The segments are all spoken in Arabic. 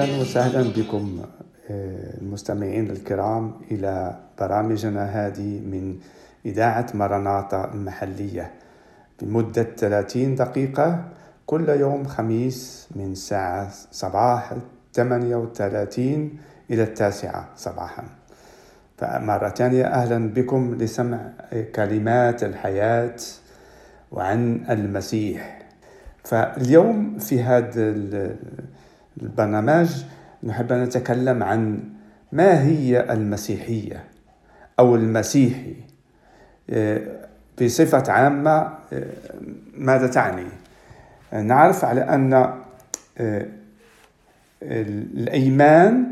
أهلا وسهلا بكم آه، المستمعين الكرام إلى برامجنا هذه من إذاعة مرناطة المحلية. بمدة 30 دقيقة كل يوم خميس من ساعة صباح 38 إلى التاسعة صباحا. فمرة ثانية أهلا بكم لسمع كلمات الحياة وعن المسيح. فاليوم في هذا البرنامج نحب أن نتكلم عن ما هي المسيحية أو المسيحي. بصفة عامة ماذا تعني؟ نعرف على أن الأيمان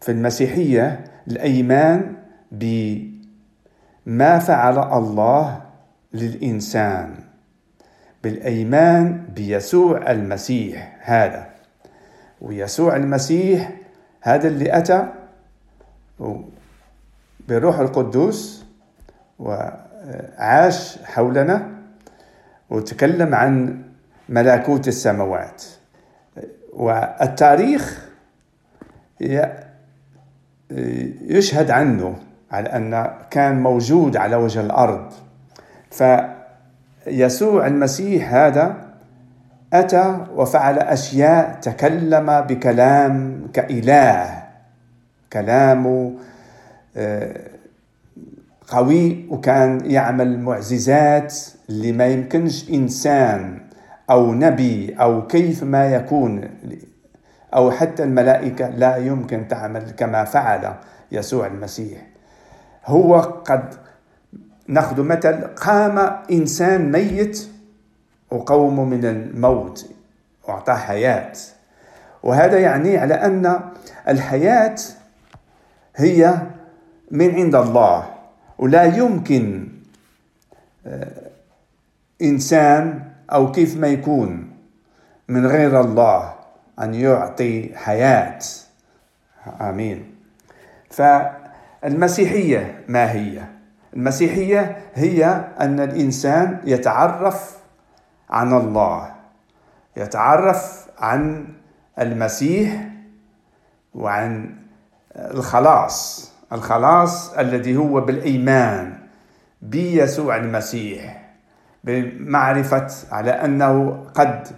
في المسيحية الأيمان بما فعل الله للإنسان بالأيمان بيسوع المسيح هذا. ويسوع المسيح هذا اللي أتى بالروح القدوس وعاش حولنا وتكلم عن ملكوت السماوات. والتاريخ يشهد عنه على أن كان موجود على وجه الأرض. فيسوع المسيح هذا أتى وفعل أشياء تكلم بكلام كإله. كلامه آه، قوي وكان يعمل معجزات اللي ما يمكنش إنسان أو نبي أو كيف ما يكون. أو حتى الملائكة لا يمكن تعمل كما فعل يسوع المسيح. هو قد ناخذ مثل قام إنسان ميت وقومه من الموت وأعطاه حياة. وهذا يعني على أن الحياة هي من عند الله ولا يمكن آه، إنسان أو كيف ما يكون من غير الله أن يعطي حياة. آمين. فالمسيحية ما هي؟ المسيحية هي أن الإنسان يتعرف عن الله يتعرف عن المسيح وعن الخلاص الخلاص الذي هو بالإيمان بيسوع المسيح بمعرفة على أنه قد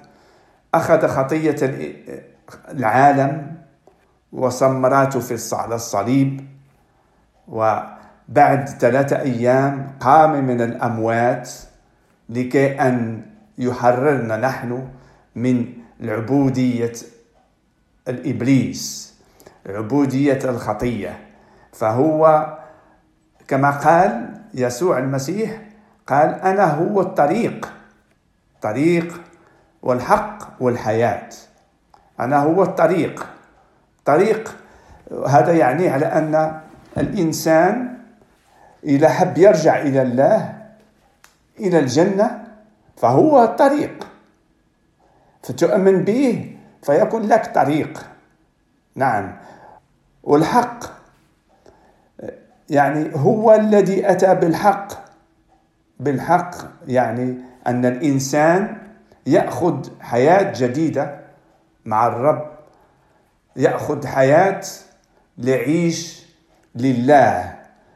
أخذ خطية العالم وصمراته في على الصليب وبعد ثلاثة أيام قام من الأموات لكي أن يحررنا نحن من العبودية الإبليس عبودية الخطية. فهو كما قال يسوع المسيح قال أنا هو الطريق طريق والحق والحياة. أنا هو الطريق طريق. هذا يعني على أن الإنسان إذا حب يرجع إلى الله إلى الجنة فهو الطريق فتؤمن به فيكون لك طريق. نعم. والحق يعني هو الذي أتى بالحق. بالحق يعني أن الإنسان يأخذ حياة جديدة مع الرب. يأخذ حياة ليعيش لله.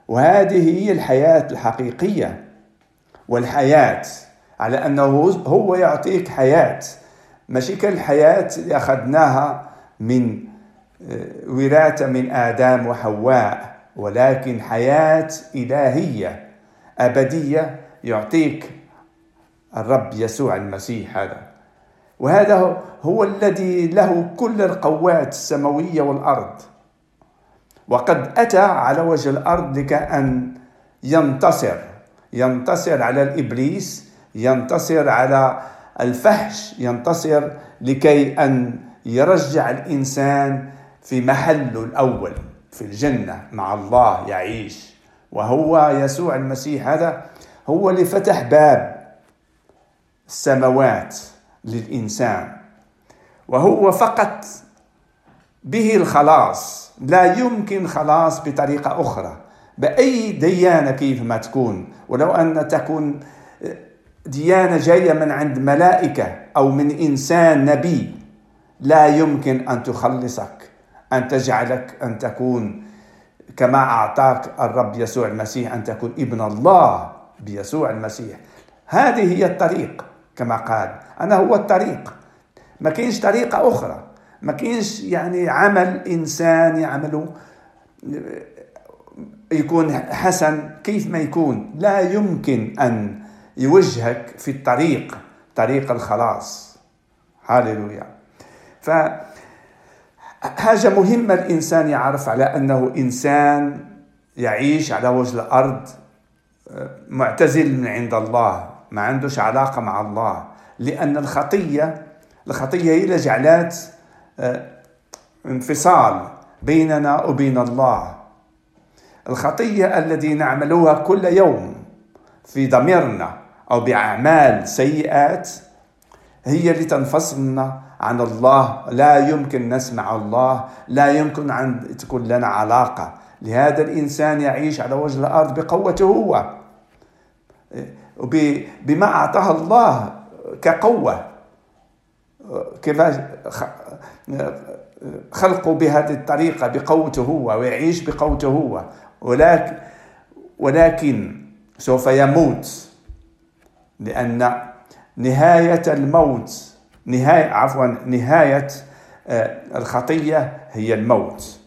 وهذه هي الحياة الحقيقية والحياة على أنه هو يعطيك حياة. ماشي كالحياة اللي أخذناها من آه، وراثة من آدم وحواء ولكن حياة إلهية أبدية يعطيك الرب يسوع المسيح هذا. وهذا هو الذي له كل القوات السماوية والأرض. وقد أتى على وجه الأرض لكأن ينتصر ينتصر على الإبليس ينتصر على الفحش ينتصر لكي أن يرجع الإنسان في محله الأول في الجنة مع الله يعيش. وهو يسوع المسيح هذا هو اللي فتح باب السماوات للإنسان. وهو فقط به الخلاص لا يمكن خلاص بطريقة أخرى. بأي ديانة كيف ما تكون ولو أن تكون ديانة جاية من عند ملائكة أو من إنسان نبي. لا يمكن أن تخلصك أن تجعلك أن تكون كما أعطاك الرب يسوع المسيح أن تكون ابن الله بيسوع المسيح. هذه هي الطريق كما قال. أنا هو الطريق. ما كاينش طريقة أخرى. ما كاينش يعني عمل إنسان يعمله يكون حسن كيف ما يكون. لا يمكن أن يوجهك في الطريق طريق الخلاص. هاليلويا ف حاجة مهمة الإنسان يعرف على أنه إنسان يعيش على وجه الأرض معتزل من عند الله ما عندوش علاقة مع الله. لأن الخطية الخطية هي اللي جعلت آه، انفصال بيننا وبين الله. الخطية الذي نعملها كل يوم في ضميرنا. أو بأعمال سيئات هي اللي تنفصلنا عن الله. لا يمكن نسمع الله. لا يمكن أن تكون لنا علاقة. لهذا الإنسان يعيش على وجه الأرض بقوته هو. بما أعطاه الله كقوة. كيف خلقه بهذه الطريقة؟ بقوته هو ويعيش بقوته هو. ولكن ولكن سوف يموت. لأن نهاية الموت نهاية عفوا نهاية آه، الخطية هي الموت.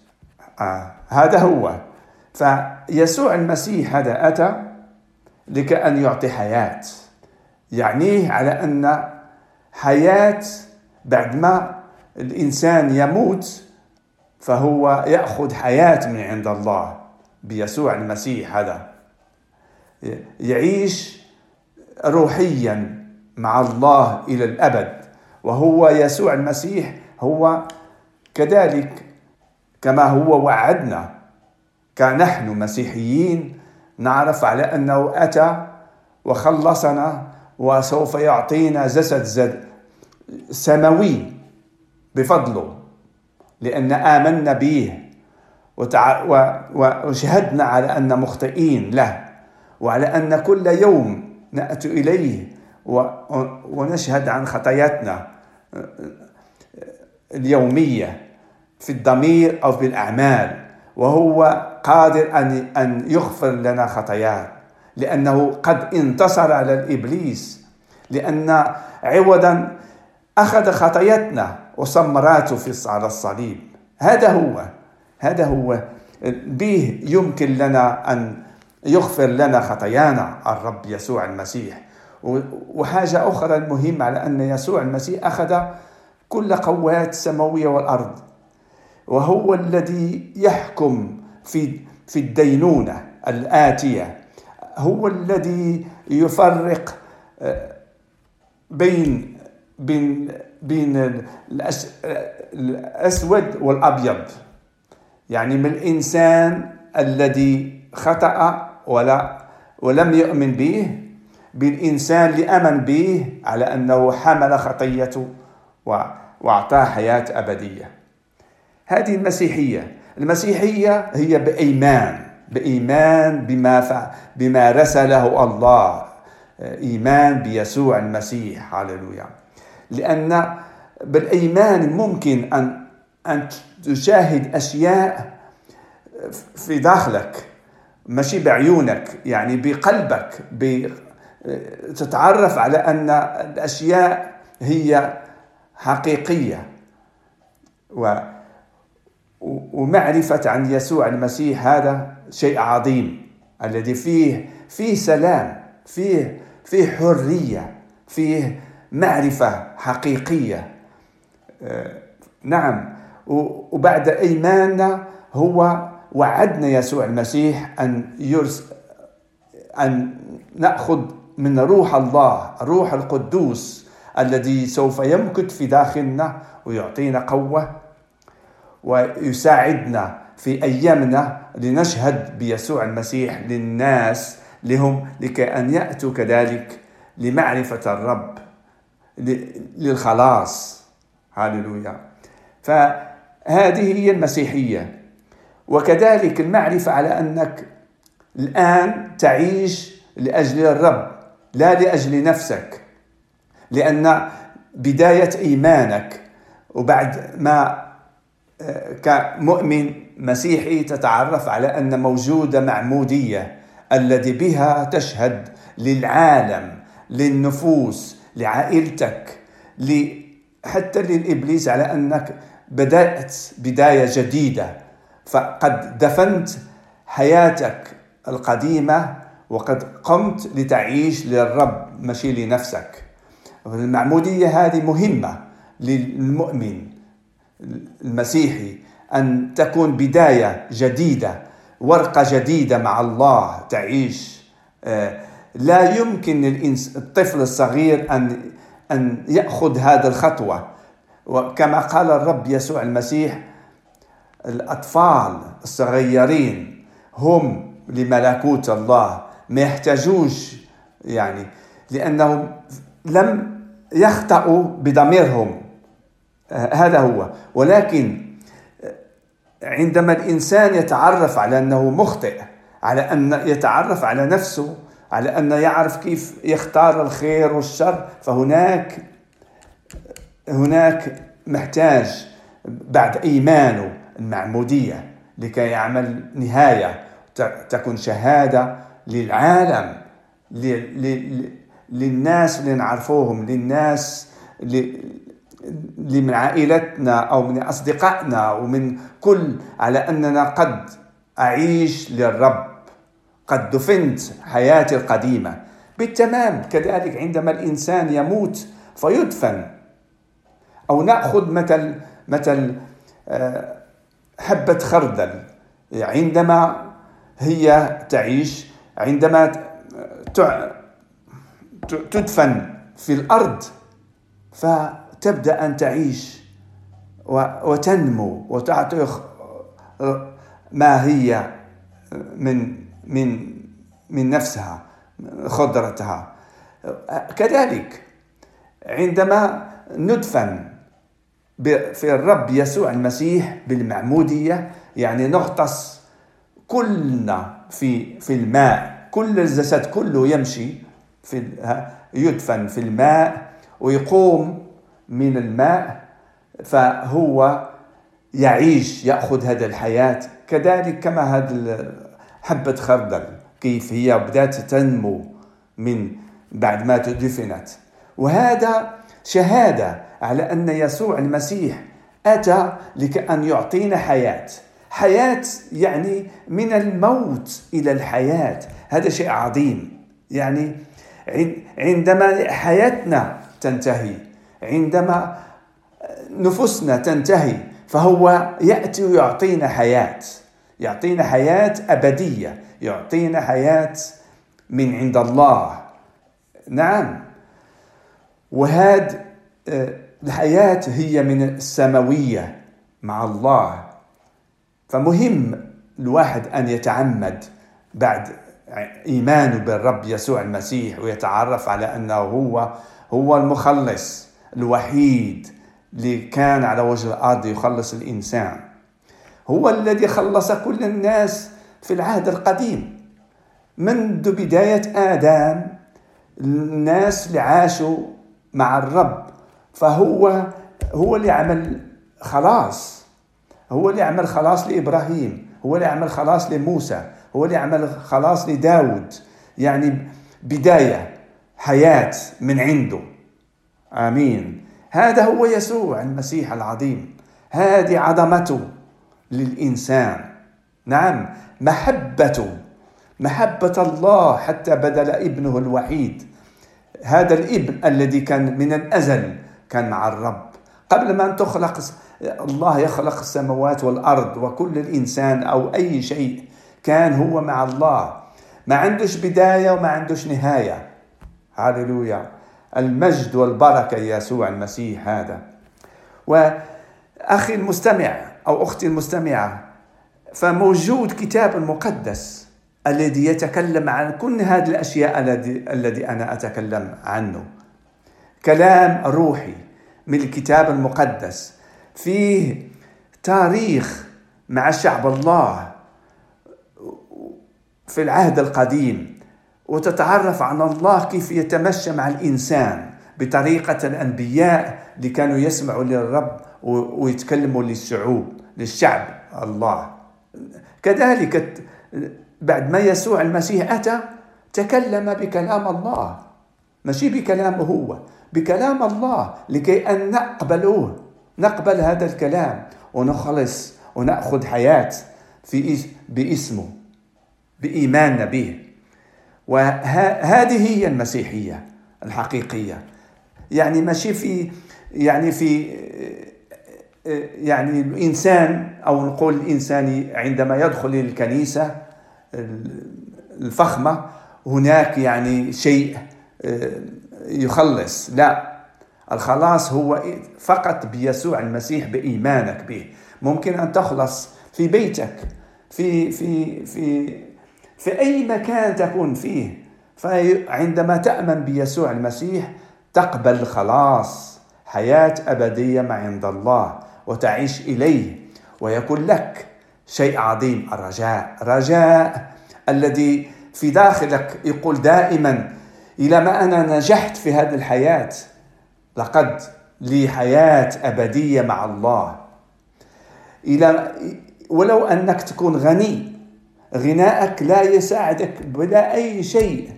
آه هذا هو. فيسوع المسيح هذا أتى لكأن يعطي حياة. يعنيه على أن حياة بعد ما الإنسان يموت فهو يأخذ حياة من عند الله بيسوع المسيح هذا. يعيش روحيا مع الله إلى الأبد وهو يسوع المسيح هو كذلك كما هو وعدنا كنحن مسيحيين نعرف على أنه أتى وخلصنا وسوف يعطينا جسد زد سماوي بفضله لأن آمنا به. وشهدنا على أن مخطئين له وعلى أن كل يوم نأتي إليه. ونشهد عن خطاياتنا اليومية في الضمير أو في الأعمال وهو قادر أن أن يغفر لنا خطايانا لأنه قد انتصر على الإبليس لأن عوضا أخذ خطاياتنا وصمراته في على الصليب هذا هو هذا هو به يمكن لنا أن يغفر لنا خطايانا الرب يسوع المسيح. وحاجة أخرى المهمة على أن يسوع المسيح أخذ كل قوات السماوية والأرض وهو الذي يحكم في في الدينونة الآتية. هو الذي يفرق آه، بين بين بين الأسود والأبيض. يعني من الإنسان الذي خطأ ولا ولم يؤمن به بالإنسان آمن به على أنه حمل خطيته وأعطاه حياة أبدية. هذه المسيحية. المسيحية هي بإيمان بإيمان بما بما رسله الله. إيمان بيسوع المسيح. هللويا. لأن بالإيمان ممكن أن أن تشاهد أشياء في داخلك. ماشي بعيونك يعني بقلبك تتعرف على أن الأشياء هي حقيقية. و ومعرفة عن يسوع المسيح هذا شيء عظيم الذي فيه فيه سلام فيه فيه حرية فيه معرفة حقيقية. آه، نعم. وبعد إيماننا هو وعدنا يسوع المسيح أن يرس أن نأخذ من روح الله روح القدوس الذي سوف يمكث في داخلنا ويعطينا قوة ويساعدنا في أيامنا لنشهد بيسوع المسيح للناس لهم لكي أن يأتوا كذلك لمعرفة الرب للخلاص. هاللويا. فهذه هي المسيحية. وكذلك المعرفة على أنك الآن تعيش لأجل الرب لا لأجل نفسك. لأن بداية إيمانك وبعد ما آه، كمؤمن مسيحي تتعرف على أن موجودة معمودية الذي بها تشهد للعالم للنفوس لعائلتك حتى للإبليس على أنك بدأت بداية جديدة. فقد دفنت حياتك القديمة وقد قمت لتعيش للرب ماشي لنفسك المعمودية هذه مهمة للمؤمن المسيحي أن تكون بداية جديدة ورقة جديدة مع الله تعيش. آه، لا يمكن الطفل الصغير أن أن يأخذ هذه الخطوة. وكما قال الرب يسوع المسيح الأطفال الصغيرين هم لملكوت الله ما يحتاجوش يعني لأنهم لم يخطئوا بضميرهم. هذا هو. ولكن عندما الإنسان يتعرف على أنه مخطئ على أن يتعرف على نفسه على أن يعرف كيف يختار الخير والشر فهناك هناك محتاج بعد إيمانه. المعمودية لكي يعمل نهاية تكون شهادة للعالم للناس اللي نعرفوهم للناس اللي من عائلتنا أو من أصدقائنا ومن كل على أننا قد أعيش للرب قد دفنت حياتي القديمة. بالتمام كذلك عندما الإنسان يموت فيدفن. أو نأخذ مثل مثل آه، حبة خردل. عندما هي تعيش عندما تدفن في الأرض فتبدأ أن تعيش وتنمو وتعطي ما هي من من من نفسها خضرتها. كذلك عندما ندفن في الرب يسوع المسيح بالمعمودية. يعني نغطس كلنا في في الماء. كل الجسد كله يمشي في يدفن في الماء ويقوم من الماء. فهو يعيش يأخذ هذا الحياة. كذلك كما هذا حبة خردل كيف هي بدأت تنمو من بعد ما دفنت. وهذا شهادة على أن يسوع المسيح أتى لكأن يعطينا حياة. حياة يعني من الموت إلى الحياة. هذا شيء عظيم. يعني عندما حياتنا تنتهي عندما نفوسنا تنتهي فهو يأتي ويعطينا حياة. يعطينا حياة أبدية. يعطينا حياة من عند الله. نعم. وهذه آه، الحياة هي من السماوية مع الله. فمهم الواحد أن يتعمد بعد ايمانه بالرب يسوع المسيح ويتعرف على أنه هو هو المخلص الوحيد اللي كان على وجه الأرض يخلص الإنسان. هو الذي خلص كل الناس في العهد القديم. منذ بداية آدم الناس اللي عاشوا مع الرب فهو هو اللي عمل خلاص. هو اللي عمل خلاص لإبراهيم هو اللي عمل خلاص لموسى هو اللي عمل خلاص لداود. يعني بداية حياة من عنده. آمين. هذا هو يسوع المسيح العظيم. هذه عظمته للإنسان. نعم محبته محبة الله حتى بدل ابنه الوحيد. هذا الإبن الذي كان من الأزل كان مع الرب. قبل ما أن تخلق الله يخلق السماوات والأرض وكل الإنسان أو أي شيء كان هو مع الله. ما عندوش بداية وما عندوش نهاية. هاللويا. المجد والبركة يسوع المسيح هذا. وأخي المستمع أو أختي المستمعة فموجود كتاب المقدس الذي يتكلم عن كل هذه الأشياء الذي الذي أنا أتكلم عنه. كلام روحي من الكتاب المقدس. فيه تاريخ مع شعب الله في العهد القديم وتتعرف على الله كيف يتمشى مع الإنسان بطريقة الأنبياء اللي كانوا يسمعوا للرب ويتكلموا للشعوب للشعب الله. كذلك بعد ما يسوع المسيح أتى تكلم بكلام الله. ماشي بكلامه هو. بكلام الله لكي أن نقبلوه نقبل هذا الكلام ونخلص ونأخذ حياة في باسمه بإيماننا به. وهذه هي المسيحية الحقيقية. يعني ماشي في يعني في يعني الإنسان أو نقول الإنسان عندما يدخل الكنيسة الفخمة هناك يعني شيء يخلص. لا الخلاص هو فقط بيسوع المسيح بإيمانك به. ممكن أن تخلص في بيتك في في في في أي مكان تكون فيه. فعندما تأمن بيسوع المسيح تقبل الخلاص حياة أبدية مع عند الله وتعيش إليه ويكون لك شيء عظيم الرجاء. رجاء الذي في داخلك يقول دائما إلى ما أنا نجحت في هذه الحياة لقد لي حياة أبدية مع الله. إلى ولو أنك تكون غني غناءك لا يساعدك بلا أي شيء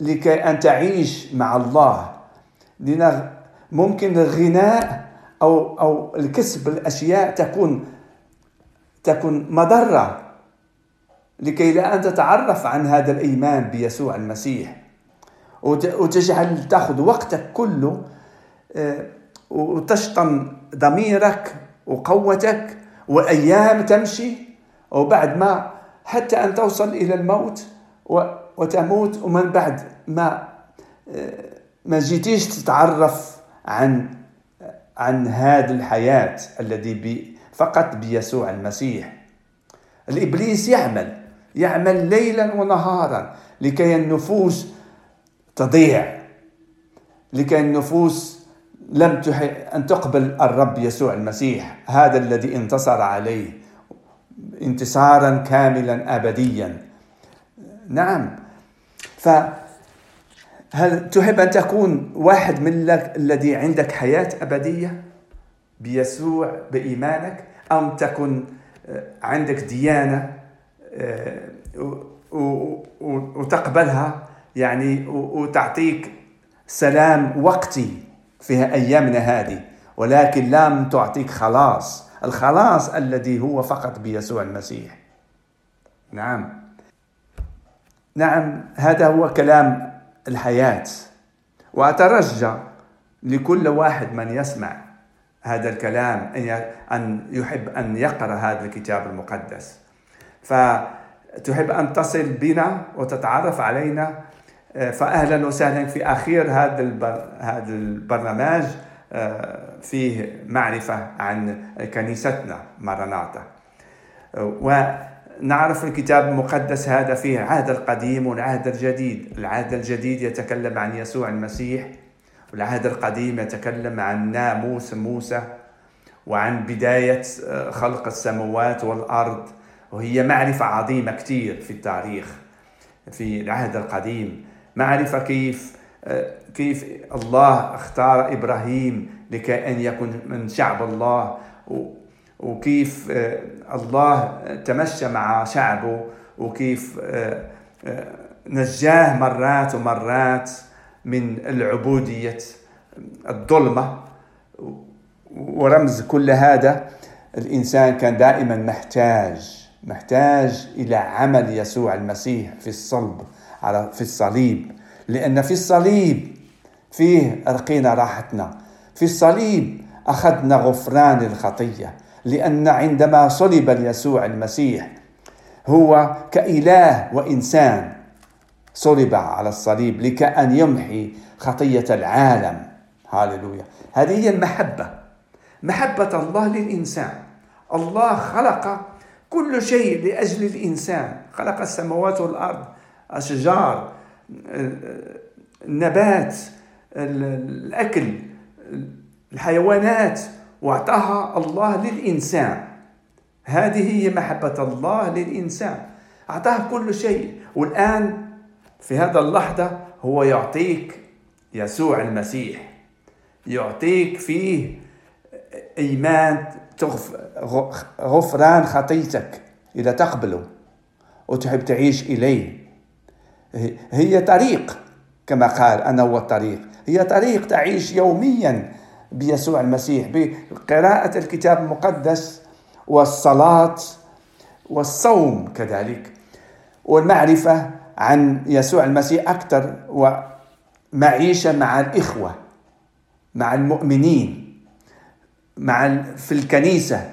لكي أن تعيش مع الله. لأن ممكن الغناء أو أو الكسب الأشياء تكون تكون مضرة. لكي لا أن تتعرف عن هذا الإيمان بيسوع المسيح. وتجعل تأخذ وقتك كله آه، وتشطن ضميرك وقوتك وأيام تمشي وبعد ما حتى أن توصل إلى الموت وتموت. ومن بعد ما آه، ما جيتيش تتعرف عن عن هذه الحياة الذي فقط بيسوع المسيح. الإبليس يعمل يعمل ليلا ونهارا لكي النفوس تضيع لكي النفوس لم أن تقبل الرب يسوع المسيح هذا الذي انتصر عليه انتصارا كاملا أبديا. نعم. فهل تحب أن تكون واحد من الذي عندك حياة أبدية بيسوع بإيمانك أم تكن آه، عندك ديانة آه، وتقبلها؟ يعني وتعطيك سلام وقتي في أيامنا هذه ولكن لم تعطيك خلاص الخلاص الذي هو فقط بيسوع المسيح. نعم. نعم هذا هو كلام الحياة. وأترجى لكل واحد من يسمع هذا الكلام أن يحب أن يقرأ هذا الكتاب المقدس. فتحب أن تصل بنا وتتعرف علينا. فأهلا وسهلا في أخير هذا هذا البرنامج فيه معرفة عن كنيستنا مرناطة ونعرف الكتاب المقدس هذا فيه العهد القديم والعهد الجديد. العهد الجديد يتكلم عن يسوع المسيح والعهد القديم يتكلم عن ناموس موسى وعن بداية خلق السماوات والأرض. وهي معرفة عظيمة كثير في التاريخ في العهد القديم. معرفة كيف كيف الله اختار إبراهيم لكي أن يكون من شعب الله. وكيف الله تمشى مع شعبه وكيف نجاه مرات ومرات من العبودية الظلمة. ورمز كل هذا الإنسان كان دائما محتاج محتاج إلى عمل يسوع المسيح في الصلب على في الصليب. لأن في الصليب فيه رقينا راحتنا في الصليب أخذنا غفران الخطية. لأن عندما صلب يسوع المسيح هو كإله وإنسان صلب على الصليب لكأن يمحي خطية العالم. هاللويا. هذه هي المحبة. محبة الله للإنسان. الله خلق كل شيء لأجل الإنسان. خلق السماوات والأرض أشجار النبات الأكل الحيوانات. واعطاها الله للإنسان. هذه هي محبة الله للإنسان. أعطاه كل شيء. والآن في هذا اللحظة هو يعطيك يسوع المسيح. يعطيك فيه إيمان غفران خطيتك إذا تقبله وتحب تعيش إليه. هي طريق كما قال أنا هو الطريق هي طريق تعيش يوميا بيسوع المسيح بقراءة الكتاب المقدس والصلاة والصوم كذلك والمعرفة عن يسوع المسيح أكثر ومعيشة مع الإخوة مع المؤمنين مع في الكنيسة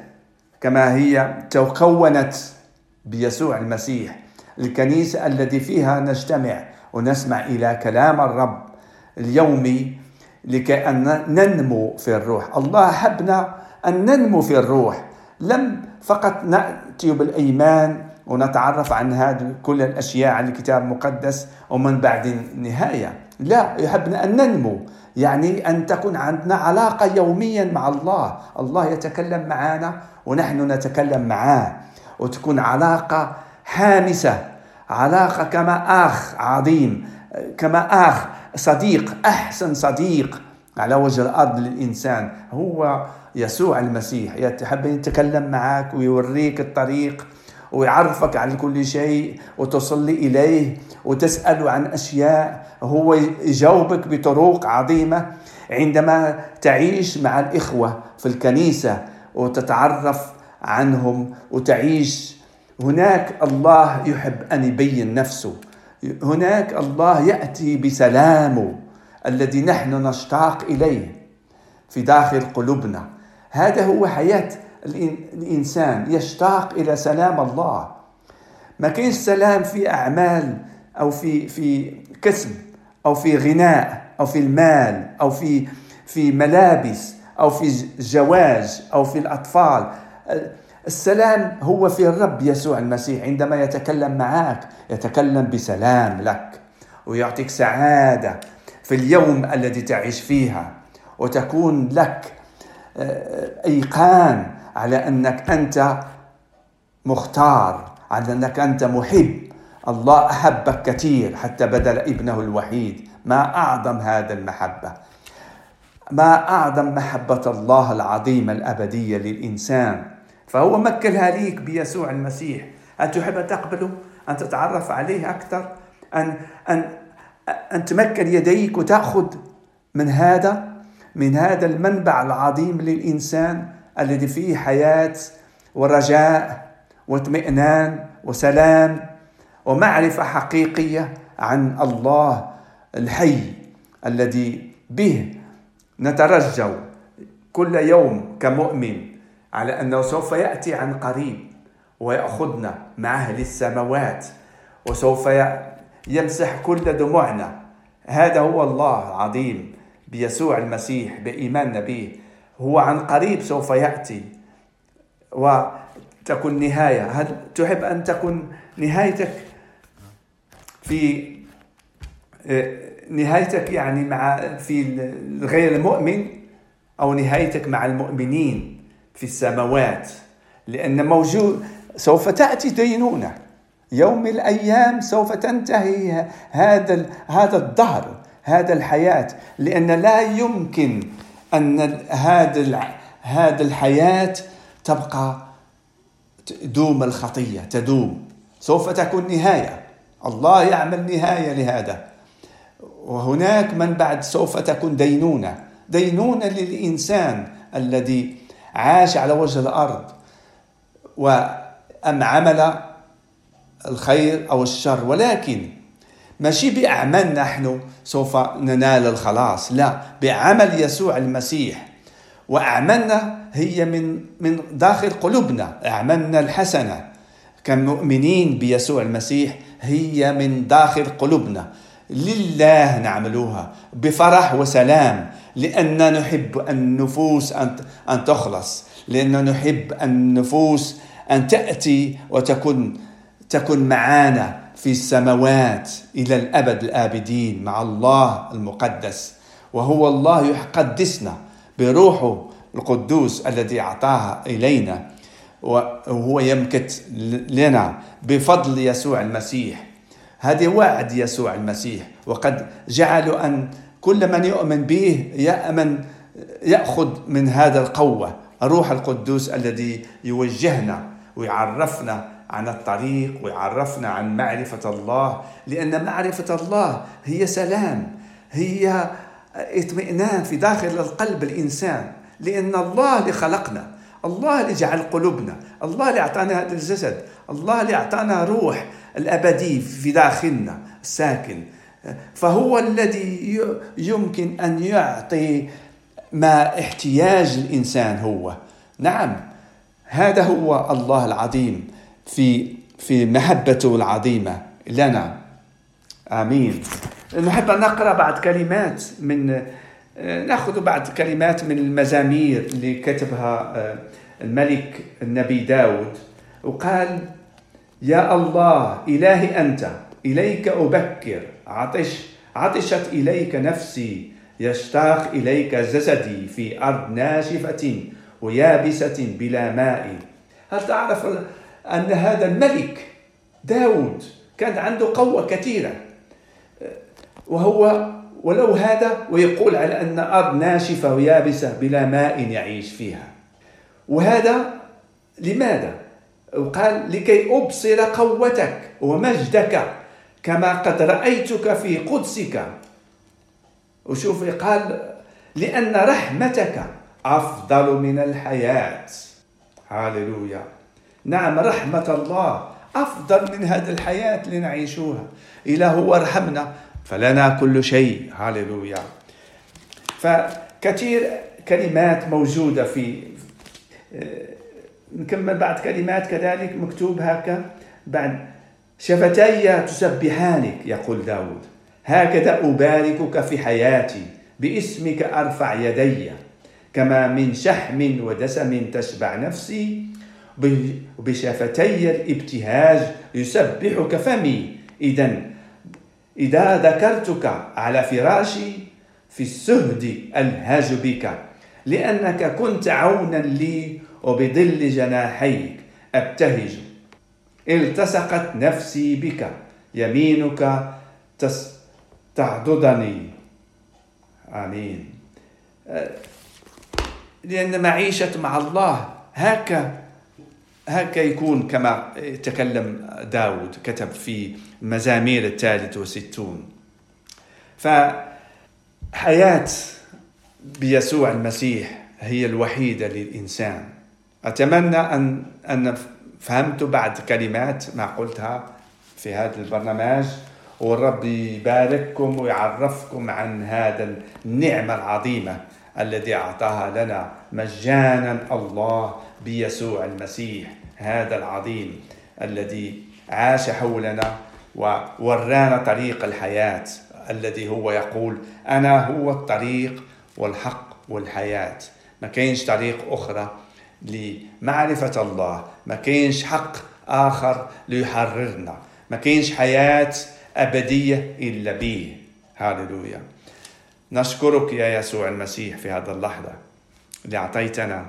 كما هي تكونت بيسوع المسيح الكنيسة التي فيها نجتمع ونسمع إلى كلام الرب اليومي لكي أن ننمو في الروح. الله حبنا أن ننمو في الروح. لم فقط نأتي بالإيمان ونتعرف عن هذه كل الأشياء عن الكتاب المقدس ومن بعد النهاية. لا يحبنا أن ننمو. يعني أن تكون عندنا علاقة يوميا مع الله. الله يتكلم معنا ونحن نتكلم معاه. وتكون علاقة حامسة علاقة كما أخ عظيم. كما أخ صديق أحسن صديق على وجه الأرض للإنسان هو يسوع المسيح يحب يتكلم معك ويوريك الطريق ويعرفك عن كل شيء وتصلي إليه وتسأله عن أشياء هو يجاوبك بطرق عظيمة عندما تعيش مع الإخوة في الكنيسة وتتعرف عنهم وتعيش. هناك الله يحب أن يبين نفسه. هناك الله يأتي بسلامه الذي نحن نشتاق إليه في داخل قلوبنا. هذا هو حياة الإنسان يشتاق إلى سلام الله. ما كاينش سلام في أعمال أو في في كسب أو في غناء أو في المال أو في في ملابس أو في زواج أو في الأطفال. السلام هو في الرب يسوع المسيح. عندما يتكلم معك يتكلم بسلام لك ويعطيك سعادة في اليوم الذي تعيش فيها. وتكون لك آه، أيقان على أنك أنت مختار على أنك أنت محب. الله أحبك كثير حتى بذل ابنه الوحيد. ما أعظم هذا المحبة. ما أعظم محبة الله العظيمة الأبدية للإنسان. فهو مكلها ليك بيسوع المسيح. أن تحب تقبله؟ أن تتعرف عليه أكثر؟ ان ان أن تمكن يديك وتأخذ من هذا من هذا المنبع العظيم للإنسان الذي فيه حياة ورجاء واطمئنان وسلام ومعرفة حقيقية عن الله الحي الذي به نترجو كل يوم كمؤمن. على أنه سوف يأتي عن قريب ويأخذنا معه للسماوات وسوف يمسح كل دموعنا. هذا هو الله العظيم بيسوع المسيح بإيماننا به هو عن قريب سوف يأتي وتكون نهاية. هل تحب أن تكون نهايتك في آه، نهايتك يعني مع في غير المؤمن أو نهايتك مع المؤمنين؟ في السماوات لأن موجود سوف تأتي دينونة. يوم من الأيام سوف تنتهي هذا هذا الدهر هذا الحياة. لأن لا يمكن أن هذا هذا الحياة تبقى دوم الخطية تدوم. سوف تكون نهاية. الله يعمل نهاية لهذا. وهناك من بعد سوف تكون دينونة. دينونة للإنسان الذي عاش على وجه الأرض وأم عمل الخير أو الشر. ولكن ماشي بأعمال نحن سوف ننال الخلاص. لا بعمل يسوع المسيح. وأعمالنا هي من من داخل قلوبنا. أعمالنا الحسنة كمؤمنين بيسوع المسيح هي من داخل قلوبنا. لله نعملوها بفرح وسلام. لأن نحب النفوس أن تخلص. لأن نحب النفوس أن تأتي وتكون تكن معنا في السماوات إلى الأبد الآبدين مع الله المقدس. وهو الله يقدسنا بروحه القدوس الذي أعطاها إلينا. وهو يمكت لنا بفضل يسوع المسيح. هذه وعد يسوع المسيح. وقد جعلوا أن كل من يؤمن به يأمن يأخذ من هذا القوة روح القدوس الذي يوجهنا ويعرفنا عن الطريق ويعرفنا عن معرفة الله لأن معرفة الله هي سلام هي اطمئنان في داخل القلب الإنسان لأن الله اللي خلقنا الله اللي جعل قلوبنا الله اللي أعطانا هذا الجسد الله اللي أعطانا روح الأبدي في داخلنا الساكن فهو الذي يمكن أن يعطي ما احتياج الإنسان هو. نعم هذا هو الله العظيم في في محبته العظيمة. لنا آمين. نحب أن نقرأ بعض كلمات من نأخذ بعض كلمات من المزامير اللي كتبها آه، الملك النبي داود. وقال يا الله إلهي أنت إليك أبكر. عطش عطشت إليك نفسي يشتاق إليك جسدي في أرض ناشفة ويابسة بلا ماء. هل تعرف أن هذا الملك داود كان عنده قوة كثيرة؟ وهو ولو هذا ويقول على أن أرض ناشفة ويابسة بلا ماء يعيش فيها. وهذا لماذا؟ وقال لكي أبصر قوتك ومجدك. كما قد رأيتك في قدسك. وشوف قال لأن رحمتك أفضل من الحياة. هاللويا. نعم رحمة الله أفضل من هذه الحياة اللي نعيشوها. إله هو رحمنا فلنا كل شيء. هاللويا. فكثير كلمات موجودة في نكمل بعد كلمات كذلك مكتوب هكا بعد شفتي تسبحانك يقول داود. هكذا أباركك في حياتي باسمك أرفع يدي. كما من شحم ودسم تشبع نفسي بشفتي الابتهاج يسبحك فمي. إذا إذا ذكرتك على فراشي في السهد ألهج بك. لأنك كنت عونا لي وبظل جناحيك أبتهج. التصقت نفسي بك يمينك تعضدني. آمين. لأن معيشة مع الله هكا هكا يكون كما تكلم داود كتب في مزامير الثالث وستون. فحياة بيسوع المسيح هي الوحيدة للإنسان. أتمنى أن أن فهمت بعد كلمات ما قلتها في هذا البرنامج والرب يبارككم ويعرفكم عن هذا النعمة العظيمة الذي أعطاها لنا مجانا الله بيسوع المسيح هذا العظيم الذي عاش حولنا وورانا طريق الحياة الذي هو يقول أنا هو الطريق والحق والحياة. ما كاينش طريق أخرى لمعرفة الله ما كاينش حق آخر ليحررنا. ما كاينش حياة أبدية إلا به. هاللويا. نشكرك يا يسوع المسيح في هذا اللحظة. اللي أعطيتنا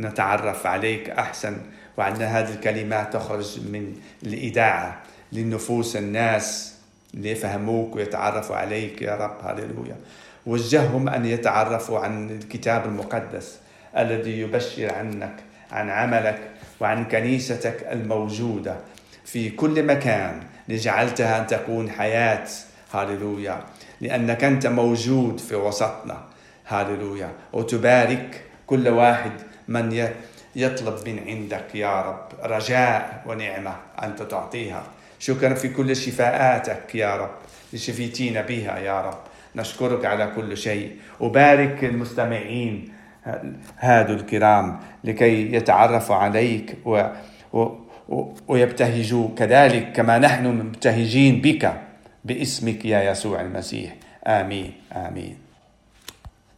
نتعرف عليك أحسن وعندنا هذه الكلمات تخرج من الإذاعة للنفوس الناس اللي يفهموك ويتعرفوا عليك يا رب. هللويا وجههم أن يتعرفوا عن الكتاب المقدس الذي يبشر عنك عن عملك وعن كنيستك الموجودة في كل مكان لجعلتها أن تكون حياة. هاللويا. لأنك أنت موجود في وسطنا. هاللويا. وتبارك كل واحد من يطلب من عندك يا رب رجاء ونعمة أنت تعطيها. شكرا في كل شفاءاتك يا رب شفيتينا بها يا رب. نشكرك على كل شيء. وبارك المستمعين هادو الكرام لكي يتعرفوا عليك و ويبتهجوا كذلك كما نحن مبتهجين بك باسمك يا يسوع المسيح. آمين آمين.